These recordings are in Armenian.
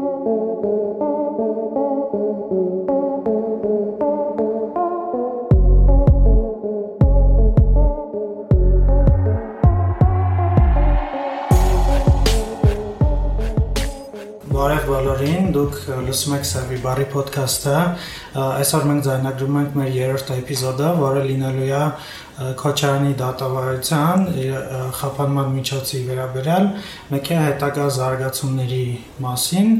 Thank you. Լսում եք Սերվի բարի ոդքասթը։ Այսօր մենք ձայնագրում ենք մեր երրորդ էպիզոդը, որը լինելու է Քոչարյանի դատավարության խափանման միջոցի վերաբերյալ է հետագա զարգացումների մասին։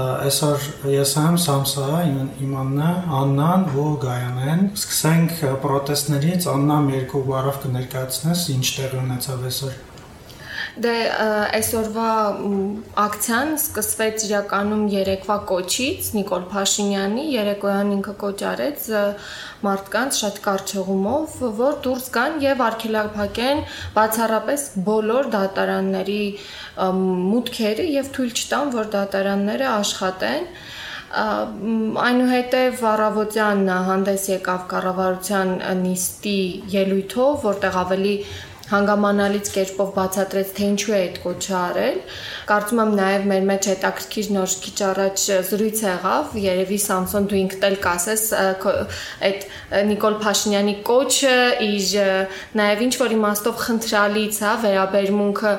Այսօր ես եմ Սամսա, իմ անունը Աննան ու Գայանեն։ Սկսենք պրոտեստներից, Աննա երկու բառով կներկայացնես ինչ տեղի ունեցավ այսօր։ Դե այսօրվա ակցիան սկսվեց իրականում երեկվա կոչից Նիկոլ Փաշինյանի երեկոյան ինքը կոչ արեց մարդկանց շատ կարճ հղումով, որ դուրս գան եւ արգելափակեն բացառապես բոլոր դատարանների մուտքերը եւ թույլ չտան, որ դատարանները աշխատեն այնուհետև առավոտյան հանդես եկավ կառավարության նիստի ելույթով, որտեղ ավելի հանգամանալից կերպով բացատրեց, թե ինչու է այդ կոչը արել։ Կարծում եմ նաև մեր մեջ հետաքրքիր նոր քիչ առաջ զրույց եղավ, երևի Սամսոն դու ինքդ էլ կասես այդ Նիկոլ Փաշինյանի կոչը իր նաև ինչ որ իմաստով խնդրալից, հա, վերաբերմունքը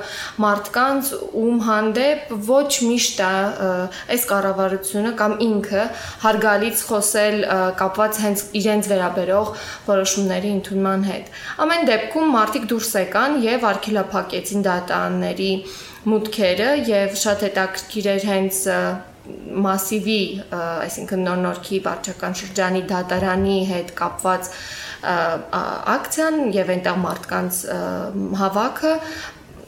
մարդկանց ում հանդեպ ոչ միշտ այս կառավարությունը կամ ինքը հարգալից խոսել կապված հենց իրենց վերաբերող որոշումների ընդունման հետ։ Ամեն դեպքում մարդիկ դուրս եկան եւ արգելափակեցին դատարանների մուտքերը եւ շատ հետաքրքիր էր հենց մասիվի, այսինքն նոր-նորքի վարչական շրջանի դատարանի հետ կապված ակցիան եւ այնտեղ մարդկանց հավաքը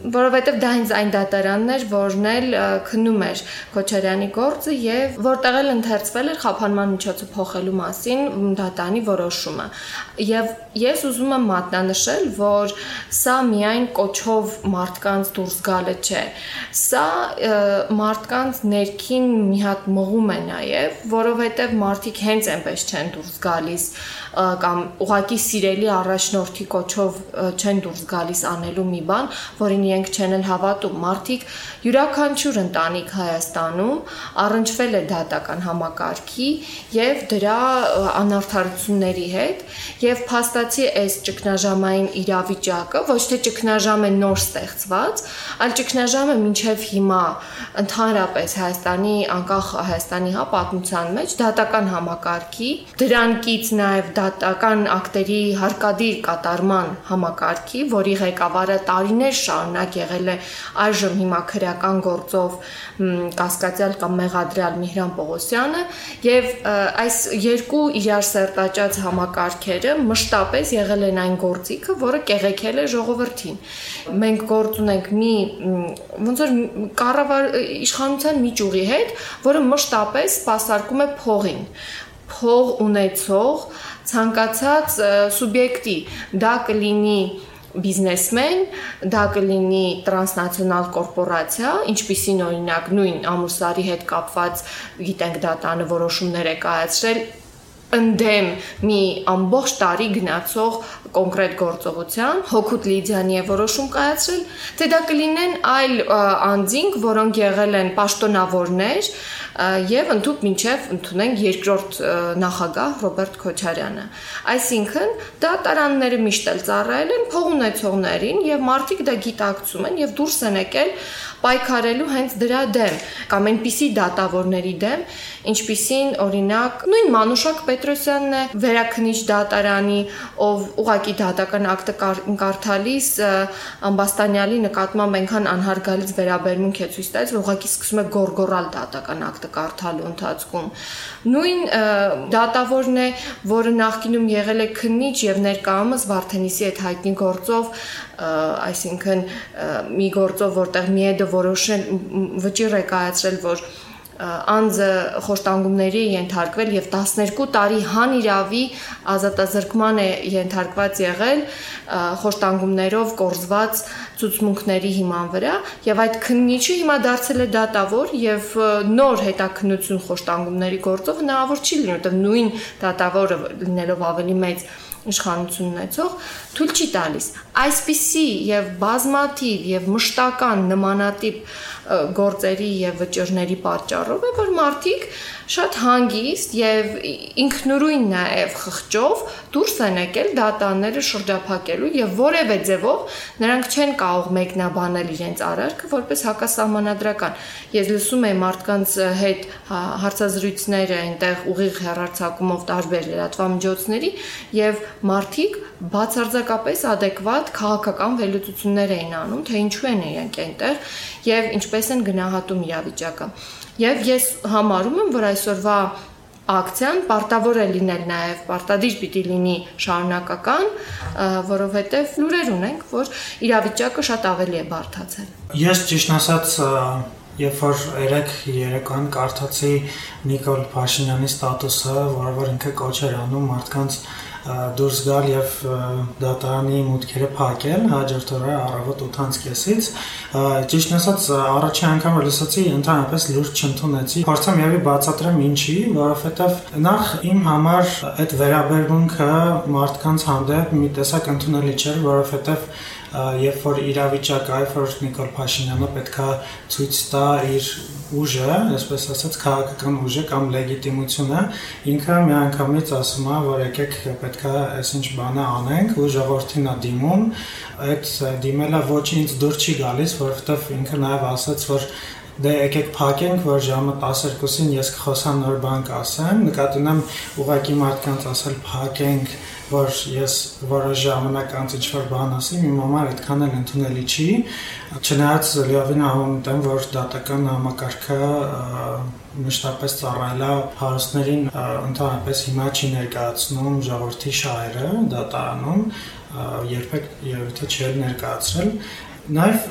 որովհետև դա հենց այն դատարանն էր, որն էլ քննում էր Քոչարյանի գործը եւ որտեղ էլ ընթերցվել էր խափանման միջոցը փոխելու մասին դատարանի որոշումը։ Եվ ես ուզում եմ մատնանշել, որ սա միայն կոչով մարդկանց դուրս գալը չէ։ Սա մարդկանց ներքին մի հատ մղում է նաեւ, որովհետև մարդիկ հենց այնպես չեն դուրս գալիս կամ ուղակի սիրելի առաջնորդի կոչով չեն դուրս գալիս անելու մի բան, որին իրենք չեն էլ հավատում։ Մարդիկ յուրաքանչյուր ընտանիք Հայաստանում առնչվել է դատական համակարգի եւ դրա անարդարությունների հետ եւ փաստացի այս ճգնաժամային իրավիճակը ոչ թե ճգնաժամ է նոր ստեղծված, այլ ճգնաժամը մինչեւ հիմա ընդհանրապես Հայաստանի անկախ Հայաստանի հա պատմության մեջ դատական համակարգի դրանքից նաեւ դատական ակտերի հարկադիր կատարման համակարգի, որի ղեկավարը տարիներ շարունակ եղել է այժմ հիմա քրեական գործով կասկածյալ կամ մեղադրյալ Միհրան Պողոսյանը եւ այս երկու իրար սերտաճած համակարգերը մշտապես եղել են այն գործիքը, որը կեղեքել է ժողովրդին։ Մենք գործ ունենք մի ոնց որ կառավար իշխանության միջուղի հետ, որը մշտապես սպասարկում է փողին փող ունեցող ցանկացած սուբյեկտի դա կլինի բիզնեսմեն, դա կլինի տրանսնացիոնալ կորպորացիա, ինչպիսին օրինակ նույն ամուսարի հետ կապված, գիտենք դա տանը որոշումներ է կայացրել ընդդեմ մի ամբողջ տարի գնացող կոնկրետ գործողության հոգուտ Լիդիանի է որոշում կայացրել, թե դա կլինեն այլ անձինք, որոնք եղել են պաշտոնավորներ, եւ ընդཐུպ մինչեւ ընդունենք երկրորդ նախագահ Ռոբերտ Քոչարյանը։ Այսինքն դա տարանները միշտ էլ ծառայել են փող ունեցողներին եւ մարդիկ դա գիտակցում են եւ դուրս են եկել պայքարելու հենց դրա դեմ կամ այնպիսի դատավորների դեմ, ինչպիսին օրինակ նույն Մանուշակ Պետրոսյանն է վերաքնիչ դատարանի, ով ուղակի դատական ակտը կարդալիս ամբաստանյալի նկատմամբ այնքան անհարգալից վերաբերմունք է ցույց տալիս, որ ուղակի սկսում է գորգորալ դատական ակտը կարդալու ընթացքում։ Նույն դատավորն է, որը նախկինում եղել է քննիչ եւ ներկայումս Վարդենիսի հետ հայտնի գործով այսինքն մի գործով որտեղ միեդը որոշել վճիռ է կայացրել, որ անձը խոշտանգումների ենթարկվել եւ 12 տարի հանիրավի ազատազրկման է ենթարկված եղել խոշտանգումներով կորզված ցուցմունքների հիման վրա եւ այդ քննիչը հիմա դարձել է դատավոր եւ նոր հետաքննություն խոշտանգումների գործով հնարավոր չի լինի, որտեղ նույն դատավորը լինելով ավելի մեծ իշխանություն ունեցող թույլ չի տալիս։ Այսպիսի եւ բազմատիվ եւ մշտական նմանատիպ գործերի եւ վճռների պատճառով է, որ մարդիկ շատ հանգիստ եւ ինքնուրույն նաեւ խղճով դուրս են եկել դատաները շրջափակելու եւ որևէ ձևով նրանք չեն կարող մեկնաբանել իրենց արարքը որպես հակասահմանադրական։ Ես լսում եմ մարդկանց հետ հա, հարցազրույցները այնտեղ ուղիղ հեռարձակումով տարբեր լրատվամիջոցների եւ մարդիկ բացարձակապես adekvat քաղաքական վերլուծություններ էին անում, թե ինչու են իրենք այնտեղ եւ ինչպես են գնահատում իրավիճակը։ Եվ ես համարում եմ, որ այսօրվա ակցիան պարտավոր է լինել նաև պարտադիր պիտի լինի շարունակական, որովհետև լուրեր ունենք, որ իրավիճակը շատ ավելի է բարդացել։ Ես ճիշտ ասած Երբ որ երեք երեկոյան կարդացի Նիկոլ Փաշինյանի ստատուսը, որը որ ինքը կոչ էր անում մարդկանց դուրս գալ եւ դատարանի մուտքերը փակել հաջորդ օրը առավոտ 8:30-ից ճիշտ ասած առաջին անգամ լսեցի ընդհանրապես լուրջ չընդունեցի փորձեմ եւի բացատրեմ ինչի որովհետեւ նախ իմ համար այդ վերաբերմունքը մարդկանց հանդեպ մի տեսակ ընդունելի չէր որովհետեւ երբ որ իրավիճակը, երբ որ Նիկոլ Փաշինյանը պետքա ցույց տա իր ուժը, այսպես ասած, քաղաքական ուժը կամ լեգիտիմությունը, ինքը միանգամից ասում է, որ եկեք պետքա այսինչ բանը անենք ու ժողովրդին է դիմում, այդ դիմելը ոչ ինձ դուր չի գալիս, որովհետև ինքը նաև ասաց, որ դե եկեք փակենք, որ ժամը 12-ին ես կխոսամ նոր բան կասեմ, նկատի ունեմ ուղակի մարդկանց ասել փակենք որ ես որոշ ժամանակ անց ինչ-որ բան ասեմ, իմ համար այդքան էլ ընդունելի չի։ Չնայած լիովին համոզում եմ, որ դատական համակարգը մշտապես ծառայելա հարուստներին ընդհանրապես հիմա չի ներկայացնում ժողովրդի շահերը դատարանում, երբեք երբ թե չէր ներկայացրել Նաև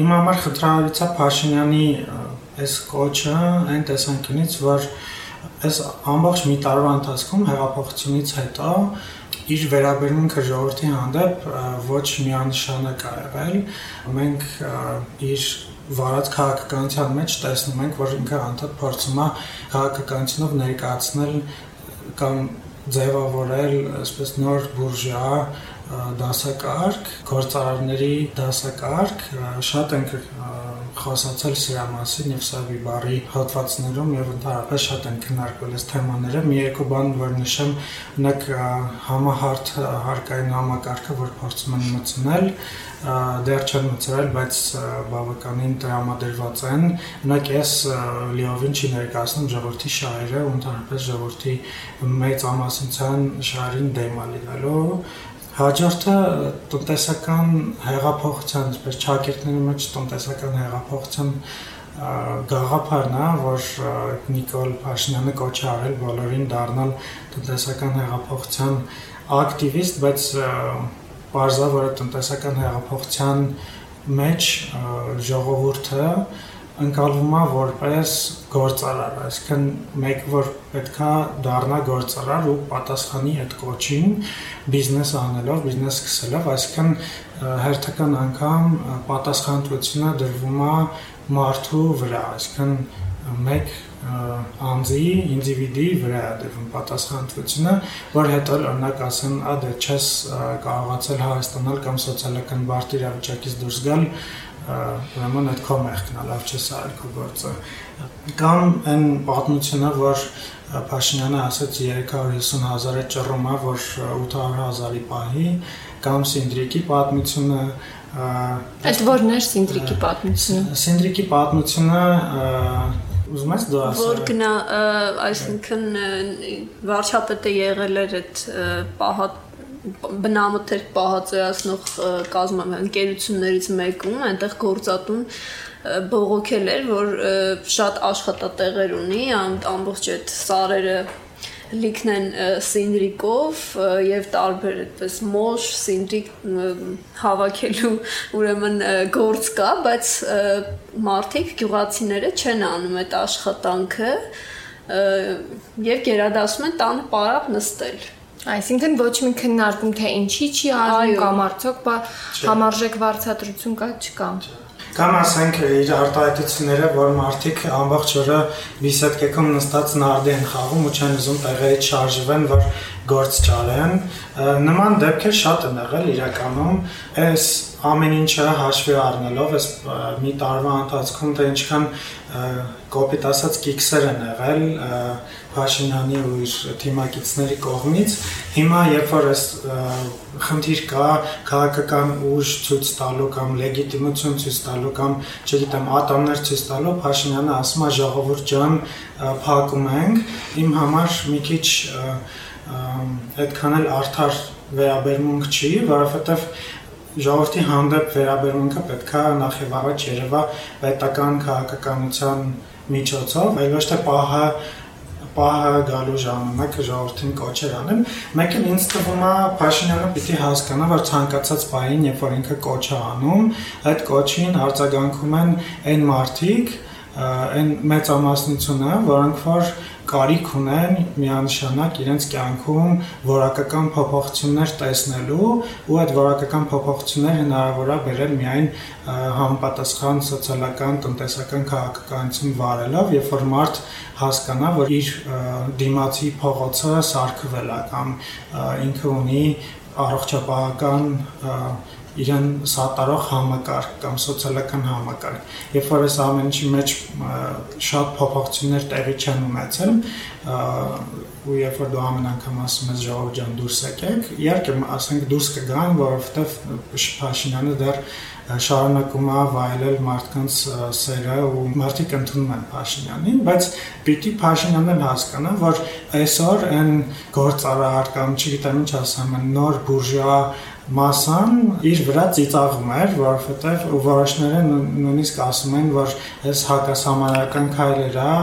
իմ համար խնդրալից է Փաշինյանի այս կոչը այն տեսանկյունից, որ այս ամբողջ մի տարվա ընթացքում հեղափոխությունից հետո իր վերաբերմունքը ժողովրդի հանդեպ ոչ միանշանակ ա եղել։ Մենք իր վարած քաղաքականության մեջ տեսնում ենք, որ ինքը անդադ փորձում է քաղաքականությունով ներկայացնել կամ ձևավորել այսպես նոր բուրժուա դասակարգ, գործարարների դասակարգ, շատ ենք խոսացել սրա մասին եւ սա վիբարի հատվածներում եւ ընդհանրապես շատ են քննարկվել այս թեմաները։ Մի երկու բան որ նշեմ, օրինակ համահարթ հարկային համակարգը, որ փորձում են մտցնել, դեռ չեն մտցրել, բայց բավականին տրամադրված են։ Օրինակ ես լիովին չի ներկայացնում ժողովրդի շահերը, ընդհանրապես ժողովրդի մեծ ամասնության շահերին դեմ լինելու Հաջորդը տնտեսական հեղափոխության, այսպես ճակերտների մեջ տնտեսական հեղափոխության գաղափարն է, որ Նիկոլ Փաշինյանը կոչ արել բոլորին դառնալ տնտեսական հեղափոխության ակտիվիստ, բայց բարձա որ տնտեսական հեղափոխության մեջ ժողովուրդը ընկալվում է որպես գործարար, այսինքն մեկ որ պետքա դառնա գործարար ու պատասխանի այդ կոչին բիզնես անելով, բիզնես սկսելով, այսինքն հերթական անգամ պատասխանատվությունը դրվում է մարդու վրա, այսինքն մեկ անձի, ինդիվիդի վրա դրվում պատասխանատվությունը, որ հետո օրինակ ասեն, «Ա դե չես կարողացել հարստանալ կամ սոցիալական բարդ իրավիճակից դուրս գալ, ուրեմն այդ քո մեղքն է, լավ չես արել քո գործը։ Կամ այն պատմությունը, որ Փաշինյանը ասաց 350 հազարը ճռում է, որ 800 հազարի պահի, կամ Սինդրիկի պատմությունը Այդ որն է Սինդրիկի պատմությունը։ Սինդրիկի պատմությունը ուզում ես դու ասել։ Որ գնա, այսինքն վարչապետը եղել էր այդ պահատ բնամթեր պահածոյացնող կազմում ընկերություններից մեկում, այնտեղ գործատուն բողոքել էր, որ շատ աշխատատեղեր ունի, ամբողջ այդ սարերը լիքն են սինդրիկով եւ տարբեր այդպես մոշ սինդրիկ հավաքելու ուրեմն գործ կա, բայց մարդիկ գյուղացիները չեն անում այդ աշխատանքը եւ գերադասում են տանը պարապ նստել Այսինքն ոչ մի քննարկում թե ինչի չի արվում կամ արդյոք բա համարժեք վարձատրություն կա չկա։ Կամ ասենք իր արտահայտությունները, որ մարդիկ ամբողջ օրը բիսեդկեքում նստած նարդի են խաղում ու չեն ուզում տեղերից շարժվեն, որ գործ ճարեն։ Նման դեպքեր շատ են եղել իրականում, այս ամեն ինչը հաշվի առնելով, այս մի տարվա ընթացքում թե ինչքան կոպիտ ասած կիքսեր են եղել Փաշինյանի ու իր թիմակիցների կողմից։ Հիմա երբ որ այս խնդիր կա քաղաքական ուժ ցույց տալու կամ լեգիտիմություն ցույց տալու կամ չգիտեմ ատամներ ցույց տալու Փաշինյանը ասում է ժողովուրդ ջան փակում ենք իմ համար մի քիչ այդքան էլ արդար վերաբերմունք չի, որովհետև ժողովրդի հանդեպ վերաբերմունքը պետքա նախ եւ առաջ երևա պետական քաղաքականության միջոցով, այլ ոչ թե պահը պահը գալու ժամանակ ժողովրդին կոչեր անեն։ Մեկը ինձ թվում է Փաշինյանը պիտի հասկանա, որ ցանկացած բային, երբ որ ինքը կոչ է անում, այդ կոչին արձագանքում են այն մարդիկ, այն մեծամասնությունը, որոնք որ կարիք ունեն միանշանակ իրենց կյանքում որակական փոփոխություններ տեսնելու ու այդ որակական փոփոխությունները հնարավոր է բերել միայն համապատասխան սոցիալական, տնտեսական քաղաքականություն վարելով, երբ որ մարդ հասկանա, որ իր դիմացի փողոցը սարքվել է կամ ինքը ունի առողջապահական իրեն սատարող համակարգ կամ սոցիալական համակարգ։ Երբ որ այս ամեն ինչի մեջ շատ փոփոխություններ տեղի չեն ունեցել, ու երբ որ դու ամեն անգամ ասում ես ժողովուրդ ջան դուրս եկեք, իհարկե ասենք դուրս կգան, որովհետև Փաշինյանը դեռ շարունակում է վայելել մարդկանց սերը ու մարդիկ ընդունում են Փաշինյանին, բայց պիտի Փաշինյանն հասկանա, որ այսօր այն գործարար կամ չգիտեմ ինչ ասեմ, նոր բուրժուա մասան իր վրա ծիծաղում էր, որովհետև որոշները նույնիսկ ասում են, որ այս հակասահմանական քայլերը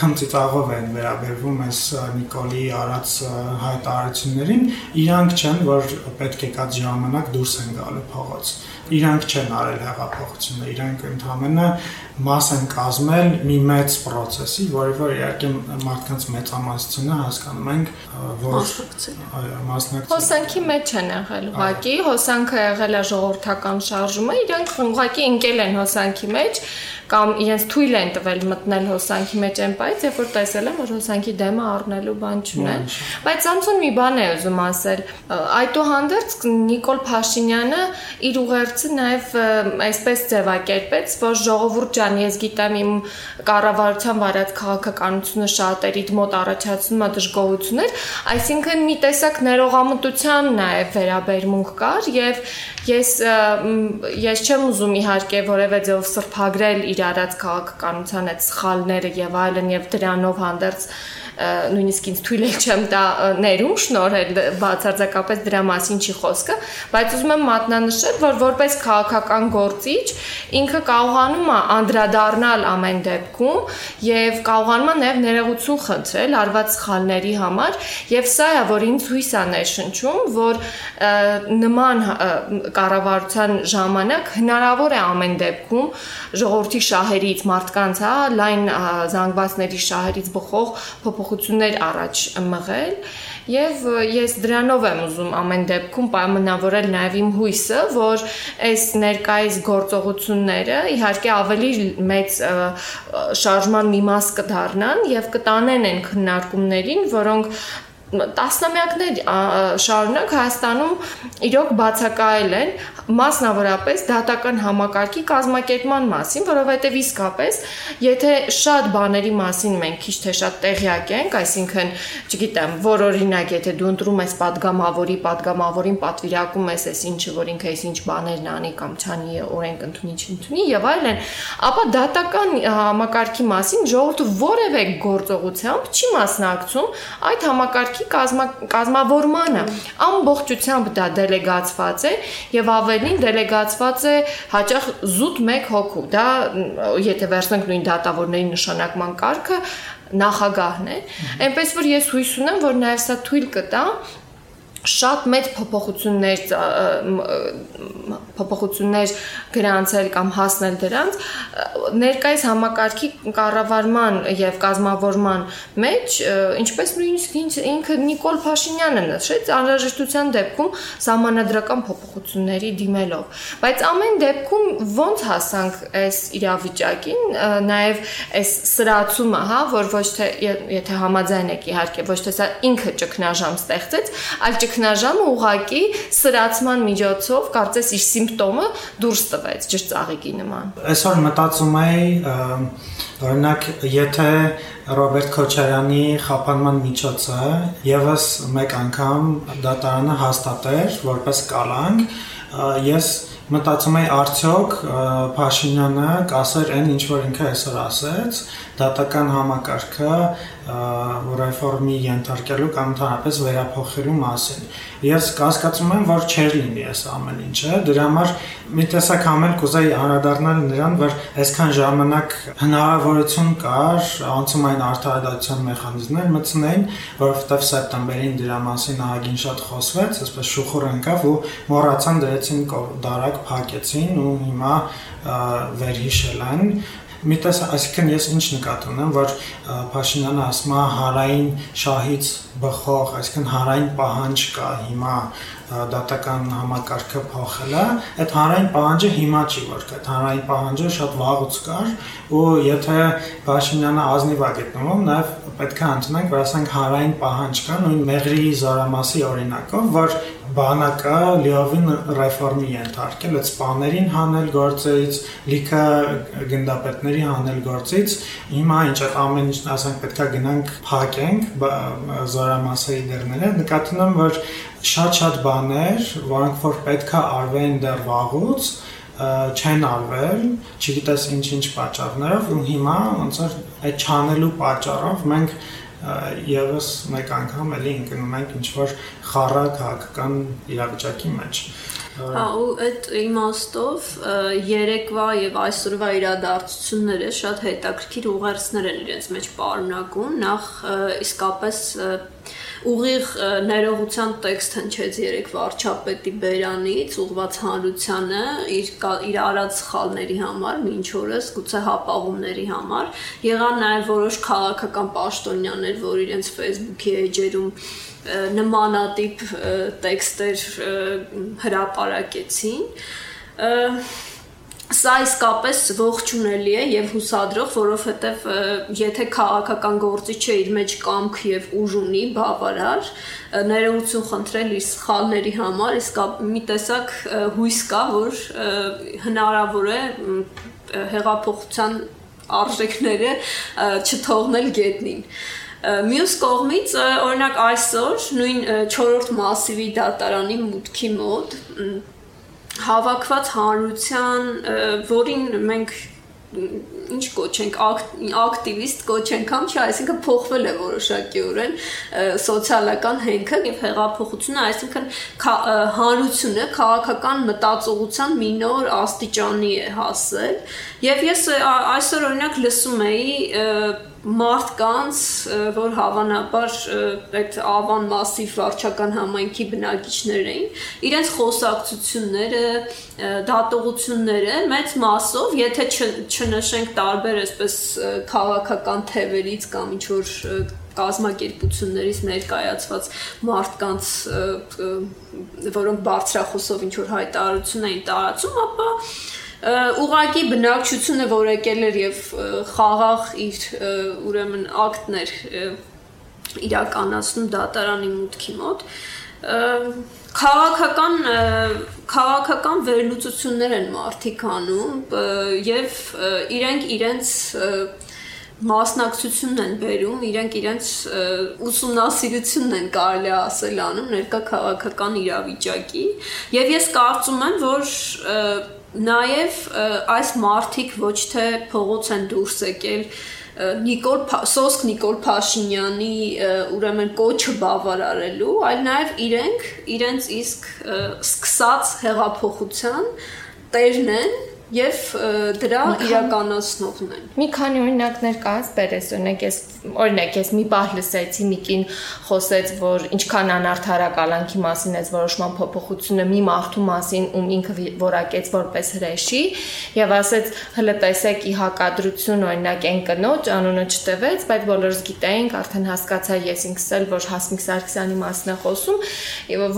քան ծիծաղով են վերաբերվում այս Նիկոլի արած հայտարարություններին, իրանք չեն, որ պետք է կած ժամանակ դուրս են գալու փողոց իրանք չեն արել հեղափոխությունը, իրանք ընդհանրապես մաս են կազմել մի մեծ process-ի, որը որ իհարկե մարդկանց մեծամասնությունը հասկանում ենք, որ այո, մասնակցել։ Հոսանքի մեջ են եղել ուղակի, հոսանքը եղել է ժողովրդական շարժումը, իրանք ուղակի ընկել են հոսանքի մեջ կամ իրենց թույլ են տվել մտնել հոսանքի մեջ այն բայց երբ որ տեսել են որ հոսանքի դեմը առնելու բան չունեն բայց Սամսոն մի բան է ուզում ասել այդուհանդերձ Նիկոլ Փաշինյանը իր ուղերձը նաև այսպես ձևակերպեց որ ժողովուրդ ջան ես գիտեմ իմ կառավարության վարած քաղաքականությունը շատերիդ մոտ առաջացնում է դժգոհություններ այսինքն մի տեսակ ներողամտության նաև վերաբերմունք կար եւ ես ես չեմ ուզում իհարկե որևէ ձեով սրբագրել իր արած քաղաքականության այդ սխալները եւ այլն եւ դրանով հանդերձ նույնիսկ ինձ թույլ չեմ տա ներում շնորհել բացարձակապես դրա մասին չի խոսքը, բայց ուզում եմ մատնանշել, որ որպես քաղաքական գործիչ ինքը կարողանում է անդրադառնալ ամեն դեպքում եւ կարողանում է նաեւ ներողություն խնդրել արված սխալների համար եւ սա է, որ ինձ հույս է ներշնչում, որ նման կառավարության ժամանակ հնարավոր է ամեն դեպքում ժողովրդի շահերից մարդկանց, հա, լայն զանգվածների շահերից բխող փոփոխ փոփոխություններ առաջ մղել եւ ես դրանով եմ ուզում ամեն դեպքում պայմանավորել նաեւ իմ հույսը, որ այս ներկայիս գործողությունները իհարկե ավելի մեծ շարժման մի մաս կդառնան եւ կտանեն այն քննարկումներին, որոնք տասնամյակներ շարունակ Հայաստանում իրոք բացակայել են մասնավորապես դատական համակարգի կազմակերպման մասին, որովհետև իսկապես, եթե շատ բաների մասին մենք քիչ թե շատ տեղյակ ենք, այսինքն, չգիտեմ, որ օրինակ, եթե դու ընտրում ես падգամավորի, падգամավորին պատվիրակում ես, ես ինչը, որ ինքը ես ինչ բաներն անի կամ չանի է, օրենք ընդունի, չընդունի եւ այլն, ապա դատական համակարգի մասին ժողովուրդը որևէ գործողությամբ չի մասնակցում այդ համակարգի կազմա, կազմավորմանը։ Ամբողջությամբ դա դելեգացված է եւ ավելի ավելին դելեգացված է հաճախ զուտ 1 հոգու։ Դա եթե վերցնենք նույն դատավորների նշանակման կարգը, նախագահն է։ Էնպես որ ես հույս ունեմ, որ նաև սա թույլ կտա շատ մեծ փոփոխություններ փոփոխություններ գրանցել կամ հասնել դրանց ներկայիս համակարգի կառավարման եւ կազմավորման մեջ ինչպես նույնիսկ ինքը Նիկոլ Փաշինյանը նշեց անհրաժեշտության դեպքում համանadrական փոփոխությունների դիմելով բայց ամեն դեպքում ոնց հասանք այս իրավիճակին նաեւ այս սրացումը հա որ ոչ թե եթե համաձայն եք իհարկե ոչ թե սա ինքը ճգնաժամ ստեղծեց այլ ճգնաժամը ուղակի սրացման միջոցով կարծես իր սիմպտոմը դուրս տվեց ջրծաղիկի նման։ Այսօր մտածում եի օրինակ եթե Ռոբերտ Քոչարյանի խափանման միջոցը եւս մեկ անգամ դատարանը հաստատեր որպես կալանք, ես մտածում եի արդյոք Փաշինյանը կասեր այն ինչ որ ինքը այսօր ասեց, դատական համակարգը ռեֆորմի ենթարկելու կամ ընդհանրապես վերափոխելու մասին։ Ես կասկածում եմ, որ չեր լինի այս ամեն ինչը, դրա համար մի տեսակ համել կուզեի անդրադառնալ նրան, որ այսքան ժամանակ հնարավորություն կար անցումային արտահայտության մեխանիզմներ մտցնեին, որովհետև սեպտեմբերին դրա մասին ահագին շատ խոսվեց, այսպես շուխուր ընկավ ու մոռացան դրեցին դարակ փակեցին ու հիմա վերհիշել են մի տես այսինքն ես ինչ նկատի ունեմ որ Փաշինյանը ասում է հարային շահից բխող այսինքն հարային պահանջ կա հիմա դատական համակարգը փոխելը, այդ հանրային պահանջը հիմա չի որ կա, հանրային պահանջը շատ վաղուց կար ու եթե Փաշինյանը ազնիվ է գտնվում, նաև պետք է ընդունենք, որ ասենք հանրային պահանջ կա նույն Մեղրի զորամասի օրինակով, որ բանակը լիովին ռեֆորմի ենթարկել, այդ սպաներին հանել գործից, լիքը գնդապետների հանել գործից, հիմա ինչ ամեն ինչն ասենք պետքա գնանք փակենք զորամասայի դերները, նկատի ունեմ, որ շատ-շատ բաներ, որոնք որ պետքա արվեն դեռ վաղուց, չեն արվել, չգիտես ինչ-ինչ պատճառներով ու հիմա ոնց որ այդ չանելու պատճառով մենք եւս մեկ անգամ էլի ընկնում ենք ինչ որ խառը քաղաքական իրավիճակի մեջ։ Հա, ու այդ իմաստով երեկվա եւ այսօրվա իրադարձությունները շատ հետաքրքիր ուղերձներ են իրենց մեջ պարունակում։ Նախ իսկապես ուղիղ ներողության տեքստ հնչեց երեք վարչապետի Բերանից ուղված հանրությանը իր իր արած սխալների համար, մինչ օրս գուցե հապաղումների համար։ Եղան նաև որոշ քաղաքական պաշտոնյաներ, որ իրենց Facebook-ի էջերում նմանատիպ տեքստեր հրապարակեցին Սա իսկապես ողջունելի է եւ հուսադրող, որովհետեւ եթե քաղաքական գործի չէ իր մեջ կամք եւ ուժ ունի բավարար, ներողություն խնդրել իր սխալների համար, իսկ մի տեսակ հույս կա, որ հնարավոր է հեղափոխության արժեքները չթողնել գետնին։ Մյուս կողմից օրինակ այսօր նույն 4-րդ մասիվի դատարանի մուտքի մոտ հավաքված հանրության, որին մենք ինչ կոչենք ակտիվիստ կոչենք կամ չէ, այսինքն փոխվել է որոշակիորեն սոցիալական հենքը եւ հեղափոխությունը, այսինքն հանրությունը քաղաքական մտածողության մի նոր աստիճանի է հասել եւ ես այսօր օրինակ լսում էի մարդկանց, որ հավանաբար այդ Ավան մասիվ վարչական համայնքի բնակիչներ էին, իրենց խոսակցությունները, դատողությունները մեծ մասով, եթե չնշենք տարբեր այսպես քաղաքական թևերից կամ ինչ որ կազմակերպություններից ներկայացված մարդկանց որոնք բարձրախոսով ինչ որ հայտարարություն էին տարածում, ապա ուղակի բնակչությունը որ եկել էր եւ խաղաղ իր ուրեմն ակտներ իրականացնում դատարանի մուտքի մոտ քաղաքական քաղաքական վերլուծություններ են մարդիկ անում եւ իրենք իրենց մասնակցությունն են բերում, իրենք իրենց ուսումնասիրությունն են կարելի ասել անում ներկա քաղաքական իրավիճակի եւ ես կարծում եմ, որ Նաև այս մարտիկ ոչ թե փողոց են դուրս եկել Նիկոլ Սոսկ Նիկոլ Փաշինյանի ուրեմն կոչը բավարարելու, այլ նաև իրենք իրենց իսկ սկսած հեղափոխության տերն են եւ դրա իրականացնողն են։ Մի քանի օրինակներ կաս բերես, օրինակ ես օրինակ ես մի բան լսեցի, մի կին խոսեց, որ ինչքան անարթարակալանքի մասին էս որոշման փոփոխությունը մի մարդու մասին, ում ինքը որակեց որպես հրեշի, եւ ասեց, հələ տեսեք ի հակադրություն օրինակ այն կնոջ անունը չտվեց, բայց բոլորս գիտեինք, արդեն հասկացա ես ինքս էլ, որ Հասմիկ Սարգսյանի մասն է խոսում,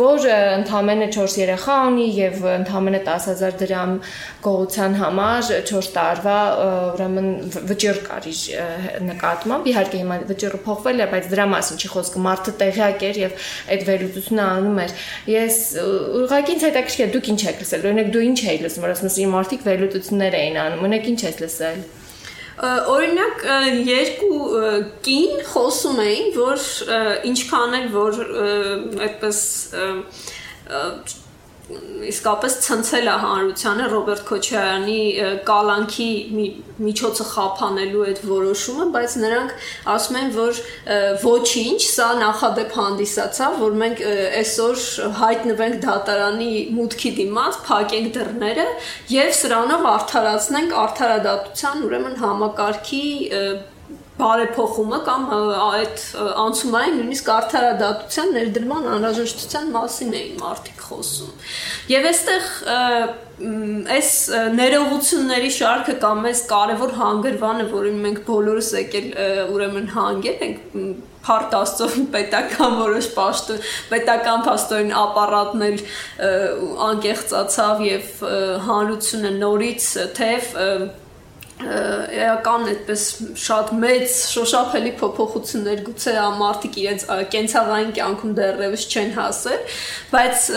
որ ընդամենը 4 երեխա ունի եւ ընդամենը 10000 դրամ գողության համար 4 տարվա ուրեմն վճիռ կար իր նկատմամբ իհարկե հիմա վճիռը փոխվել է բայց դրա մասին չի խոսքը մարդը տեղյակ էր եւ այդ վերլուծությունը անում էր ես ուղղակի ինձ հետաքրքիր դուք ինչ եք լսել օրինակ դու ինչ էի լսում ասում ես մարդիկ վերլուծություններ էին անում օրինակ ինչ ես լսել օրինակ երկու կին խոսում էին որ ինչքան էլ որ այդպես իսկապես ցնցել է հանրությանը Ռոբերտ Քոչարյանի կալանքի միջոցը խափանելու այդ որոշումը, բայց նրանք ասում են, որ ոչինչ, սա նախադեպ հանդիսացավ, որ մենք այսօր հայտնվենք դատարանի մուտքի դիմաց, փակենք դռները եւ սրանով արդարացնենք արդարադատության ուրեմն համակարգի բարեփոխումը կամ այդ անցումային նույնիսկ արդարադատության ներդրման անհրաժեշտության մասին էին մարդիկ խոսում։ Եվ այստեղ այս ներողությունների շարքը կամ այս կարևոր հանգրվանը, որին մենք բոլորս եկել ուրեմն հանգել ենք փարտ աստծով պետական որոշ պաշտոն պետական փաստորեն ապարատն էլ անկեղծացավ եւ հանրությունը նորից թեև էական այդպես շատ մեծ շոշափելի փոփոխություններ գուցե ամարտիկ իրենց կենցաղային կյանքում դեռևս չեն հասել, բայց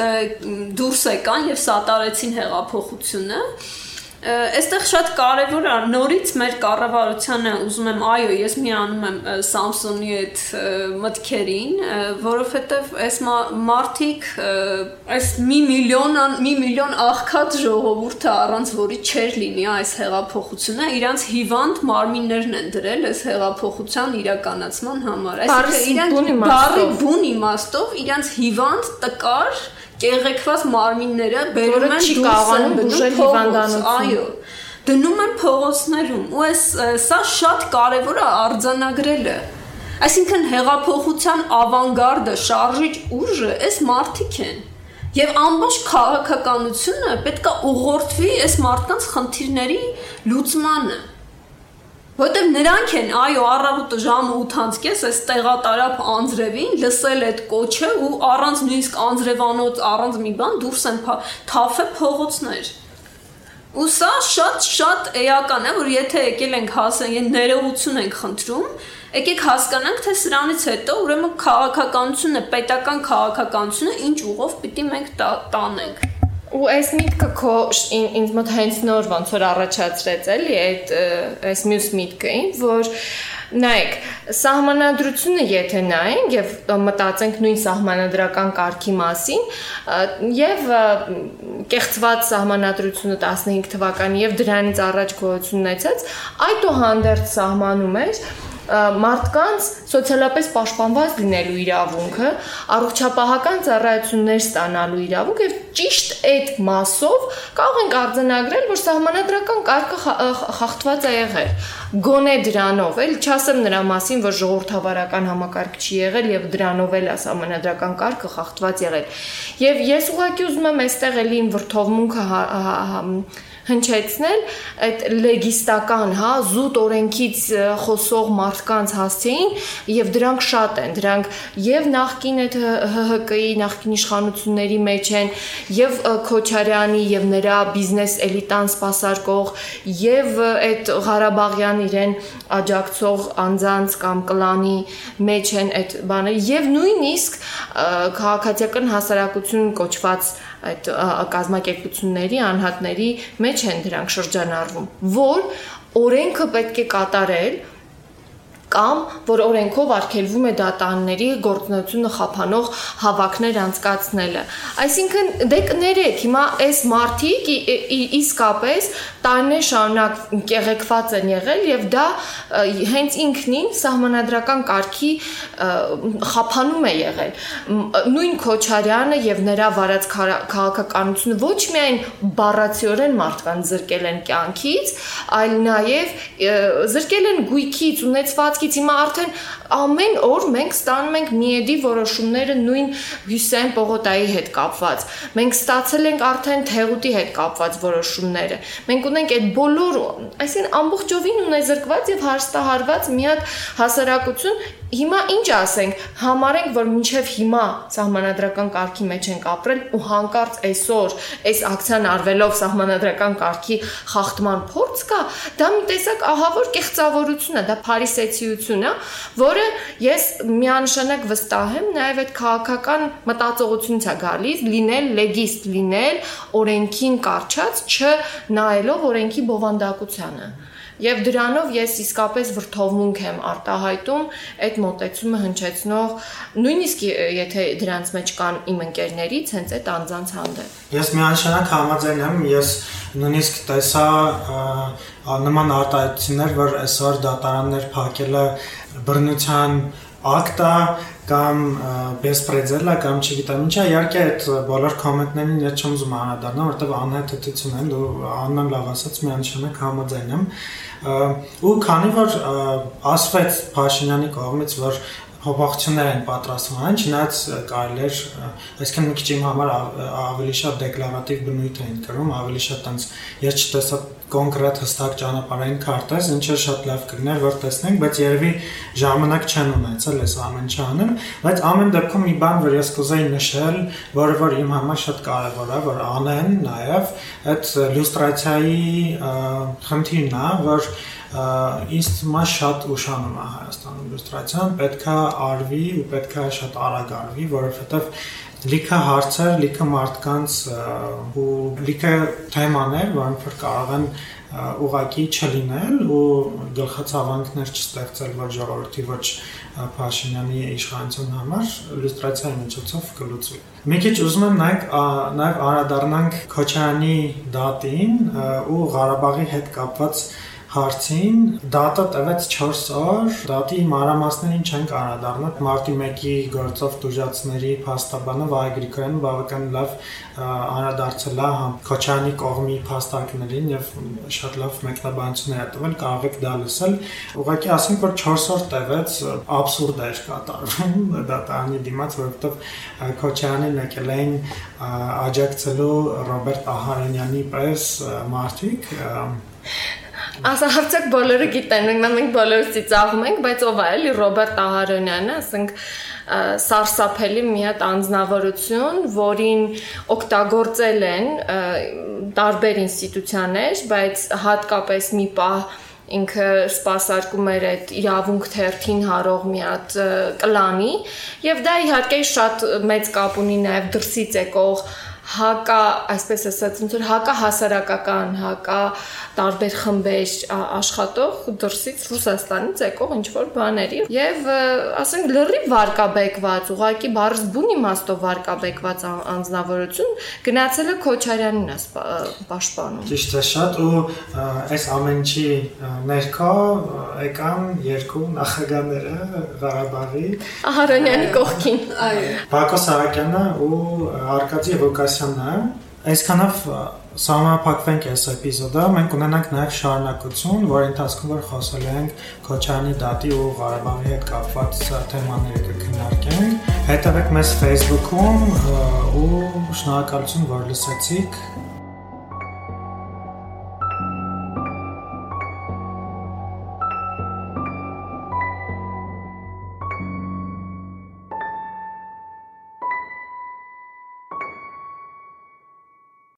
դուրս եկան եւ սատարեցին հեղափոխությունը Այստեղ շատ կարևոր է նորից մեր կառավարությանը ուզում եմ այո, ես միանում եմ Samsung-ի այդ մտքերին, որովհետև այս մարդիկ այս մի միլիոն մի միլիոն աղքատ ժողովուրդը առանց որի չեր լինի այս հեղափոխությունը, իրանց հիվանդ մարմիններն են դրել այս հեղափոխության իրականացման համար։ Այսինքն իրանք բարի բուն իմաստով իրանց հիվանդ տկար կեղեքված մարմինները բերում են չի կարողանում բուժել հիվանդանոցում։ Այո դնում են փողոցներում ու այս սա շատ կարևոր է արձանագրելը այսինքն հեղափոխության ավանգարդը շարժիչ ուժը այս մարդիկ են եւ ամբողջ քաղաքականությունը պետքա ուղղորդվի այս մարդկանց խնդիրների լուծմանը Որտեւ նրանք են, այո, առավոտը ժամը 8-ից այս տեղատարապ անձրևին լսել այդ կոչը ու առանց նույնիսկ անձրևանոց, առանց մի բան դուրս են թափե փողոցներ։ Ու սա շատ շատ էական է, որ եթե եկել ենք հասան, ներողություն ենք խնդրում, եկեք հասկանանք, թե սրանից հետո ուրեմն քաղաքականությունը, պետական քաղաքականությունը ինչ ուղով պիտի մենք տանենք։ Ու այս միտքը քո ինձ մոտ հենց նոր ոնց որ առաջացրեց էլի այդ այս մյուս միտքը, որ նայեք, սահմանադրությունը եթե նայենք եւ մտածենք նույն սահմանադրական կարգի մասին, եւ կեղծված սահմանադրությունը 15 թվականի եւ դրանից առաջ գոյություն ունեցած, այդուհանդերձ սահմանում էր մարդկանց սոցիալապես պաշտպանված լինելու իրավունքը, առողջապահական ծառայություններ ստանալու իրավունք եւ ճիշտ այդ մասով կարող ենք արձանագրել, որ սահմանադրական կարգը խախտված է եղել։ Գոնե դրանով, էլ չասեմ նրա մասին, որ ժողովրդավարական համակարգ չի եղել եւ դրանով էլ սահմանադրական կարգը խախտված եղել։ Եվ ես ուղղակի ուզում եմ այստեղ էլի ինվրթովմունքը հնչեցնել այդ լեգիստական, հա, զուտ օրենքից խոսող մարդկանց հասցեին եւ դրանք շատ են, դրանք եւ նախկին այդ ՀՀԿ-ի նախկին իշխանությունների մեջ են եւ Քոչարյանի եւ նրա բիզնես էլիտան սпасարկող եւ այդ Ղարաբաղյան իրեն աջակցող անձանց կամ կլանի մեջ են այդ բանը եւ նույնիսկ քաղաքացիական հասարակություն կոչված այդ կազմակերպությունների անհատների մեջ են դրանք շրջանառվում, որ օրենքը պետք է կատարել կամ որ օրենքով արգելվում է դատարանների գործունեությունը խափանող հավաքներ անցկացնելը։ Այսինքն դե կներեք, հիմա այս մարտիկ իսկապես տարիներ շարունակ կեղեքված են եղել եւ դա հենց ինքնին սահմանադրական կարգի խափանում է եղել։ Նույն Քոչարյանը եւ նրա վարած քաղաքականությունը ոչ միայն բառացիորեն մարդկանց զրկել են կյանքից, այլ նաեւ զրկել են գույքից, ունեցվածքից։ Հիմա արդեն ամեն օր մենք ստանում ենք միեդի որոշումները նույն Հյուսեն Պողոտայի հետ կապված։ Մենք ստացել ենք արդեն Թեղուտի հետ կապված որոշումները։ Մենք ունենք այդ բոլոր, այսինքն ամբողջովին ունեզրկված եւ հարստահարված մի հատ հասարակություն, Հիմա ինչ ասենք, համարենք, որ մինչև հիմա սահմանադրական կարգի մեջ ենք ապրել ու հանկարծ այսօր այս ակցիան արվելով սահմանադրական կարգի խախտման փորձ կա, դա մի տեսակ ահավոր կեղծավորություն է, դա փարիսեցիություն է, որը ես միանշանակ վստահ եմ, նաև այդ քաղաքական մտածողությունից է գալիս, լինել լեգիստ, լինել օրենքին կարճած, չնայելով օրենքի բովանդակությանը։ Եվ դրանով ես իսկապես վրթովմունք եմ արտահայտում այդ մոտեցումը հնչեցնող նույնիսկ եթե դրանց մեջ կան իմ ընկերներից հենց այդ անձանց հանդեպ։ Ես միանշանակ համաձայն եմ, ես նույնիսկ տեսա նման արտահայտություններ, որ այսօր դատարաններ փակելը բռնության ակտա կամ բեսպրեդելա կամ չգիտեմ ինչա իհարկե այդ բոլոր կոմենտներին ես չեմ ուզում անդառնալ որովհետև անհետեցություն են դու աննան լավ ասած միանշանակ համաձայն եմ ու քանի որ ասվեց Փաշինյանի կողմից որ փոփոխություններ են պատրաստվում, այն չնայած կարելի էր, այսինքն մի քիչ իմ համար ավելի շատ դեկլարատիվ բնույթ էին կրում, ավելի շատ տենց ես չտեսա կոնկրետ հստակ ճանապարհային քարտեզ, ինչը շատ լավ կլիներ, որ տեսնենք, բայց երևի ժամանակ չեն ունեցել այս ամեն ինչը անեն, բայց ամեն դեպքում մի բան, որ ես կուզեի նշել, որը որ իմ համար շատ կարևոր է, որ անեն նաև այդ լյուստրացիայի խնդիրն է, որ ինձ թվում է շատ ուշանում է Հայաստանում իլյուստրացիան, պետքա արվի ու պետքա շատ արագ արվի, որովհետև լիքը հարցեր, լիքը մարդկանց ու լիքը թեմաներ, որոնք որ կարող են ուղակի չլինել ու գլխացավանքներ չստեղծել ոչ ժողովրդի ոչ Փաշինյանի իշխանության համար իլյուստրացիայի միջոցով կլուծվի։ Մի քիչ ուզում եմ նաև նաև անդրադառնանք Քոչարյանի դատին ու Ղարաբաղի հետ կապված հարցին դատը տևեց 4 օր, դատի մանրամասներին չենք անդրադառնալ։ Մարտի 1-ի գործով դժացների փաստաբանը Վահե Գրիգորյանը բավական լավ անդրադարձել է համ Քոչյանի կողմի փաստարկներին եւ շատ լավ մեկնաբանություններ է տվել, կարող եք դա լսել։ Ուղղակի ասենք որ 4 օր տևեց абսուրդ էր կատարվում դատարանի դիմաց, որովհետեւ Քոչյանին եկել էին աջակցելու Ռոբերտ Ահարոնյանի պես մարդիկ Ասահարցակ բոլորը գիտեն, մենք մենք բոլորս ծիծաղում ենք, բայց ով է էլի Ռոբերտ Ահարոնյանը, ասենք սարսափելի մի հատ անznավորություն, որին օգտագործել են տարբեր ինստիտուցիաներ, բայց հատկապես մի պահ ինքը սпасարկում էր այդ իրավունք թերթին հարող մի հատ կլանի եւ դա իհարկե շատ մեծ կապ ունի նաեւ դրսից եկող ու հակա, այսպես ասած, ոնց որ հակա հասարակական, հակա տարբեր խմբեր աշխատող դրսից Ռուսաստանից եկող ինչ որ բաների եւ ասենք լրիվ վարկաբեկված, ուղակի բարձ բուն իմաստով վարկաբեկված անznավորություն գնացել է Քոչարյանին է պաշտպանում։ Ճիշտ է շատ ու այս ամենի ներքո եկան երկու նախագահները Ղարաբաղի Ահարոնյանի կողքին։ Այո։ Բակո Սահակյանը ու Արկադի Ղուկասյանը այսքանով Սահմանափակվենք այս էպիզոդը, մենք ունենանք նաև շարունակություն, որի ընթացքում որ խոսել ենք Քոչարյանի դատի ու Ղարաբաղի հետ կապված թեմաների կքննարկենք։ Հետևեք մեզ Facebook-ում ու շնորհակալություն, որ լսեցիք։